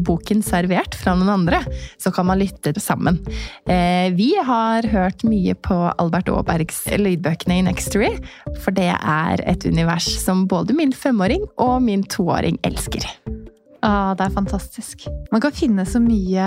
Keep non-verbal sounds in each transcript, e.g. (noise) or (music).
boken servert fra noen andre, så kan man lytte sammen. Eh, vi har hørt mye på Albert Aabergs lydbøkene i Nextory, for det er et univers som både min femåring og min toåring elsker. Ah, det er fantastisk. Man kan finne så mye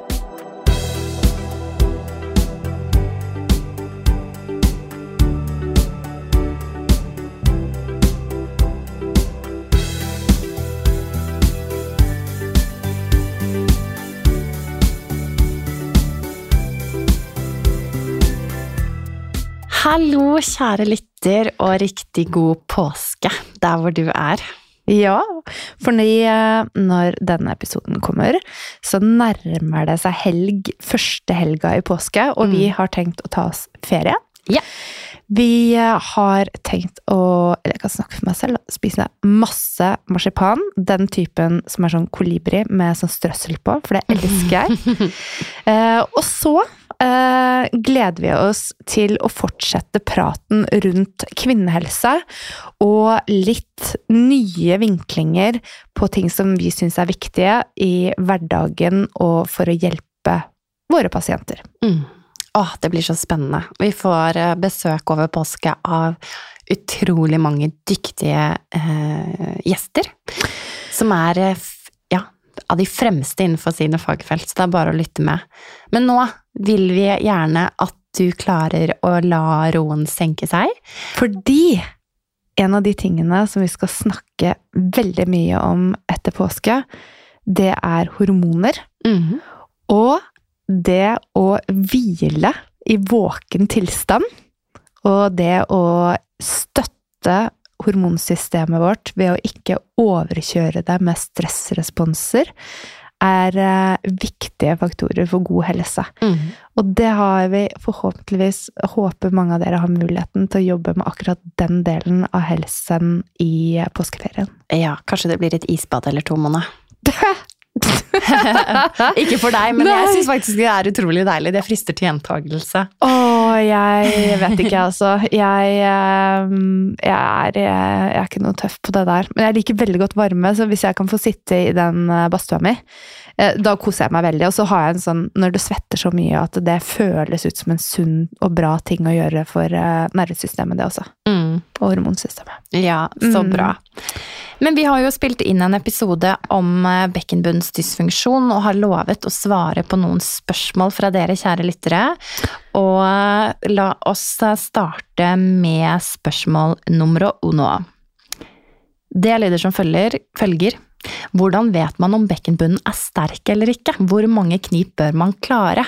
Hallo, kjære lytter, og riktig god påske der hvor du er. Ja, for når denne episoden kommer, så nærmer det seg helg, første helga i påske, og mm. vi har tenkt å ta oss ferie. Ja. Vi har tenkt å Eller jeg kan snakke for meg selv. Spise masse marsipan. Den typen som er sånn kolibri med sånn strøssel på, for det elsker jeg. (laughs) eh, og så eh, gleder vi oss til å fortsette praten rundt kvinnehelse og litt nye vinklinger på ting som vi syns er viktige i hverdagen og for å hjelpe våre pasienter. Mm. Åh, det blir så spennende. Vi får eh, besøk over påske av utrolig mange dyktige eh, gjester. Som er ja, av de fremste innenfor sine fagfelt, så det er bare å lytte med. Men nå vil vi gjerne at du klarer å la roen senke seg. Fordi en av de tingene som vi skal snakke veldig mye om etter påske, det er hormoner. Mm. Og det å hvile i våken tilstand. Og det å støtte hormonsystemet vårt ved å ikke overkjøre det med stressresponser, er eh, viktige faktorer for god helse. Mm. Og det har vi forhåpentligvis Håper mange av dere har muligheten til å jobbe med akkurat den delen av helsen i påskeferien. Ja, kanskje det blir et isbad eller to, Mona. (laughs) (laughs) ikke for deg, men Nei. jeg syns faktisk det er utrolig deilig. Det frister til gjentagelse. Å, jeg vet ikke, altså. Jeg, ehm, jeg, er, jeg, er, ikke noe tøff på det der. Men jeg liker veldig godt varme, så hvis jeg kan få sitte i den eh, badstua mi, eh, da koser jeg meg veldig. Og så har jeg en sånn når du svetter så mye at det føles ut som en sunn og bra ting å gjøre for eh, nervesystemet, det også. Mm. Og hormonsystemet. Ja, så mm. Men vi har jo spilt inn en episode om bekkenbunns dysfunksjon og har lovet å svare på noen spørsmål fra dere, kjære lyttere. Og eh, la oss eh, starte med spørsmål nummer uno. Det lyder som følger, følger. Hvordan vet man om bekkenbunnen er sterk eller ikke? Hvor mange knip bør man klare?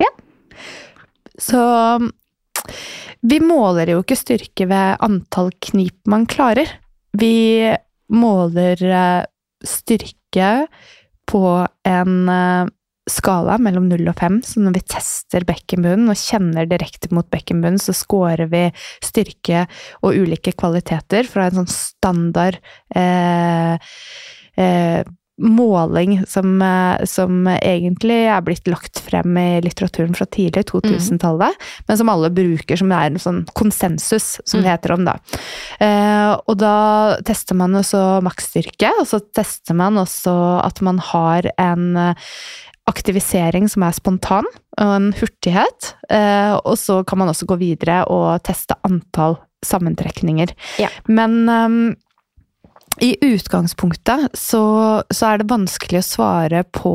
Ja. Så vi måler jo ikke styrke ved antall knip man klarer. Vi måler eh, styrke på en eh, skala mellom 0 og 5, så når vi tester bekkenbunnen og kjenner direkte mot bekkenbunnen, så scorer vi styrke og ulike kvaliteter fra en sånn standard eh, eh, måling som, eh, som egentlig er blitt lagt frem i litteraturen fra tidlig 2000-tallet, men som alle bruker som er en sånn konsensus, som det heter om da. Eh, og da tester man også maksstyrke, og så tester man også at man har en eh, aktivisering som er spontan, og en hurtighet. Eh, og så kan man også gå videre og teste antall sammentrekninger. Ja. Men ehm, i utgangspunktet så, så er det vanskelig å svare på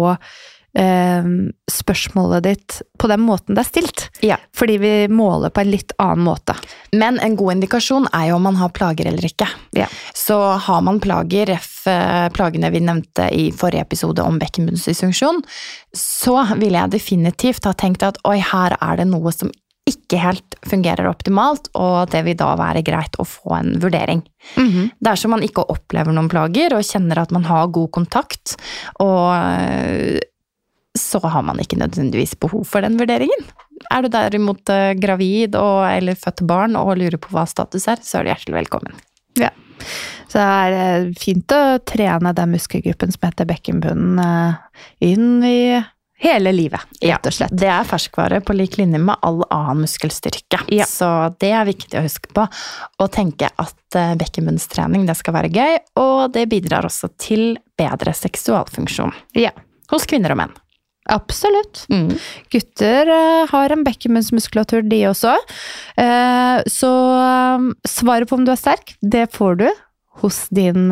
eh, spørsmålet ditt på den måten det er stilt. Ja. Fordi vi måler på en litt annen måte. Men en god indikasjon er jo om man har plager eller ikke. Ja. Så har man plager, ref eh, plagene vi nevnte i forrige episode om bekkenbunnsdysfunksjon, så ville jeg definitivt ha tenkt at oi, her er det noe som ikke helt fungerer optimalt, og det vil da være greit å få en vurdering. Dersom man ikke opplever noen plager og kjenner at man har god kontakt, og øh, så har man ikke nødvendigvis behov for den vurderingen. Er du derimot øh, gravid og, eller født barn og lurer på hva status er, så er du hjertelig velkommen. Ja. Så det er eh, fint å trene den muskelgruppen som heter bekkenbunnen, eh, inn i hele livet, rett og slett. Det er ferskvare på lik linje med all annen muskelstyrke. Ja. Så det er viktig å huske på. Og tenke at eh, bekkenbunnstrening det skal være gøy, og det bidrar også til bedre seksualfunksjon. Ja. Hos kvinner og menn. Absolutt. Mm. Gutter eh, har en bekkenbunnsmuskulatur, de også. Eh, så svaret på om du er sterk, det får du hos din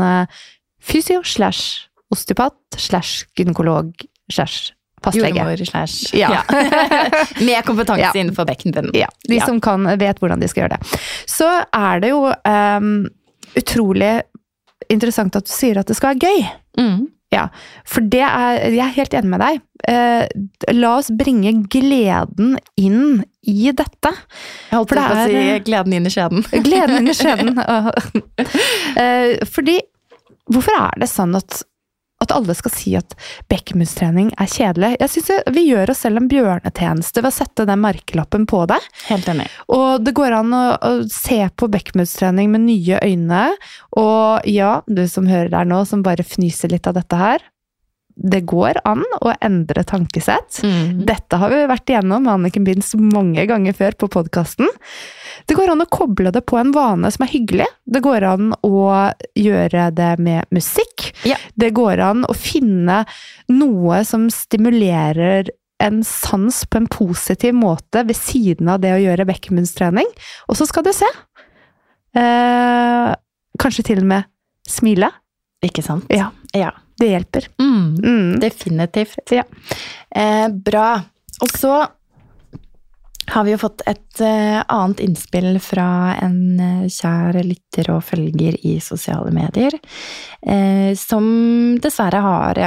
fysio slash osteopat slash gynekolog slash fastlege. Slash Ja. (laughs) Med kompetanse Ja. innenfor bekkenbunnen. Ja, de som kan, vet hvordan de skal gjøre det. Så er det jo um, utrolig interessant at du sier at det skal være gøy. Mm. Ja, for det er Jeg er helt enig med deg. Eh, la oss bringe gleden inn i dette. Jeg holdt på å si er- gleden inn i skjeden. (laughs) Gleden inn i skjeden. (laughs) Eh, fordi Hvorfor er det sånn at, at alle skal si at bekkenbunnstrening er kjedelig? Jeg synes Vi gjør oss selv en bjørnetjeneste ved å sette den merkelappen på det. Helt enig. Og det går an å, å se på bekkenbunnstrening med nye øyne. Og ja, du som hører der nå, som bare fnyser litt av dette her. Det går an å endre tankesett. Mm. Dette har vi vært igjennom med Anniken Binds mange ganger før på podkasten. Det går an å koble det på en vane som er hyggelig. Det går an å gjøre det med musikk. Ja. Det går an å finne noe som stimulerer en sans på en positiv måte ved siden av det å gjøre bekkenbunnstrening. Og så skal du se. Eh, kanskje til og med smile. Ikke sant? Ja, Ja. det hjelper. Mm. Mm. Definitivt. Ja. Eh, bra. Og så har vi jo fått et eh, annet innspill fra en eh, kjær lytter og følger i sosiale medier, eh, som dessverre har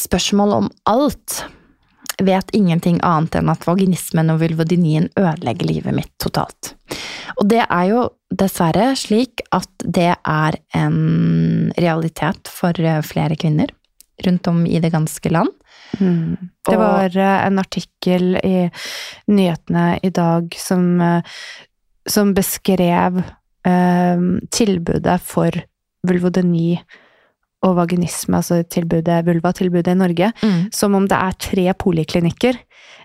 spørsmål om alt. Vet ingenting annet enn at vaginismen og vulvodynien ødelegger livet mitt totalt. Og det er jo dessverre slik at det er en realitet for flere kvinner rundt om i det ganske land. Mm. Det var eh, en artikkel i nyhetene i dag som, eh, som beskrev eh, tilbudet for vulvodeni og vaginisme, altså tilbudet, vulva-tilbudet i Norge, som om det er tre poliklinikker.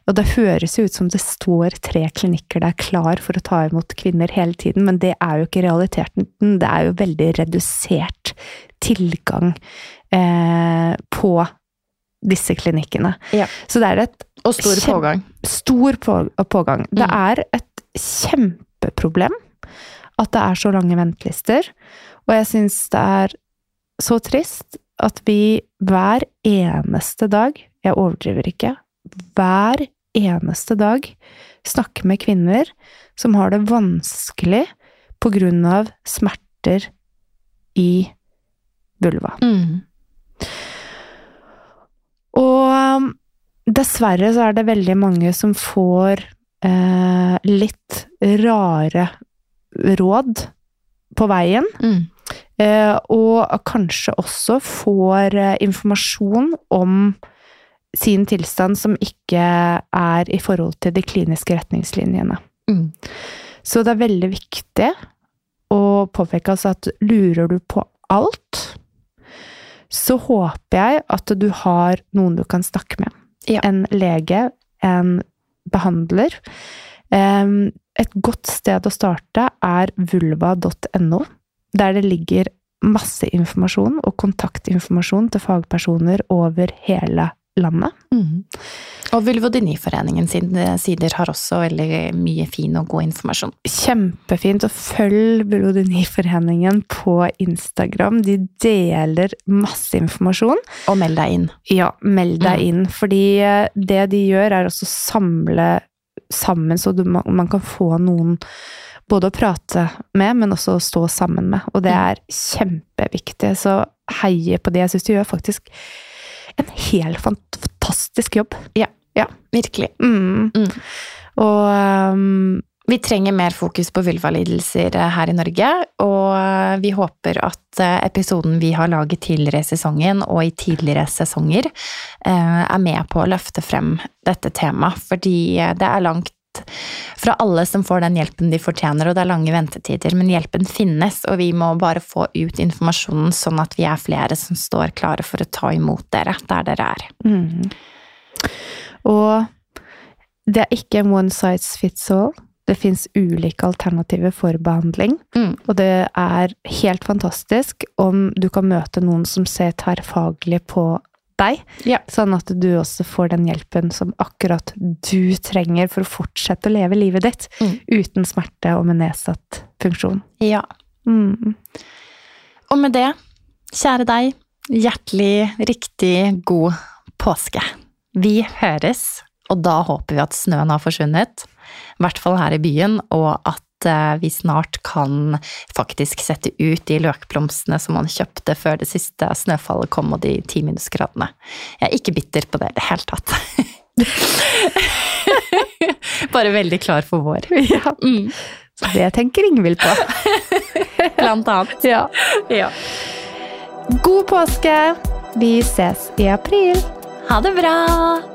Og det høres jo ut som det står tre klinikker der klar for å ta imot kvinner hele tiden, men det er jo ikke realiteten. Det er jo veldig redusert tilgang eh, på disse klinikkene. Ja. Så det er et Og stor pågang. stor på, pågang. Det Mm. er et kjempeproblem at det er så lange ventelister. Og jeg syns det er så trist at vi hver eneste dag, jeg overdriver ikke, hver eneste dag snakker med kvinner som har det vanskelig på grunn av smerter i vulva. Mm. Og dessverre så er det veldig mange som får eh, litt rare råd på veien. Mm. Eh, og kanskje også får eh, informasjon om sin tilstand som ikke er i forhold til de kliniske retningslinjene. Mm. Så det er veldig viktig å påpeke altså at lurer du på alt, så håper jeg at du har noen du kan snakke med. Ja. En lege, en behandler. Et godt sted å starte er vulva.no, der det ligger masse informasjon og kontaktinformasjon til fagpersoner over hele landet. Mm. Og Vulvodyniforeningen sine sider har også veldig mye fin og god informasjon. Kjempefint Og følg Vulvodyniforeningen på Instagram. De deler masse informasjon. Og meld deg inn. Ja, meld deg Mm. inn, fordi eh, det de gjør er også samle sammen, så du, man, man kan få noen både å prate med, men også å stå sammen med. Og det Mm. er kjempeviktig, så heie på det. Jeg syns de gjør faktisk en helt fantastisk jobb. Ja, Virkelig. Mm. Mm. Og um, Vi trenger mer fokus på vulvalidelser her i Norge, og vi håper at eh, episoden vi har laget tidligere i sesongen og i tidligere sesonger, eh, er med på å løfte frem dette temaet, fordi det er langt fra alle som får den hjelpen de fortjener, og det er lange ventetider, men hjelpen finnes, og vi må bare få ut informasjonen sånn at vi er flere som står klare for å ta imot dere der dere er. Mm. Og det er ikke en one size fits all. Det fins ulike alternativer for behandling. Mm. Og det er helt fantastisk om du kan møte noen som ser tverrfaglig på deg, Ja. sånn at du også får den hjelpen som akkurat du trenger for å fortsette å leve livet ditt Mm. uten smerte og med nedsatt funksjon. Ja. Mm. Og med det, kjære deg, hjertelig riktig god påske. Vi høres, og da håper vi at snøen har forsvunnet, i hvert fall her i byen, og at eh, vi snart kan faktisk sette ut de løkblomstene som man kjøpte før det siste snøfallet kom og de ti minusgradene. Jeg er ikke bitter på det i det hele tatt. (laughs) Bare veldig klar for vår. (laughs) Ja, Mm, så det tenker Ingvild på. (laughs) blant annet. Ja. Ja. God påske! Vi ses i april! Ha det bra!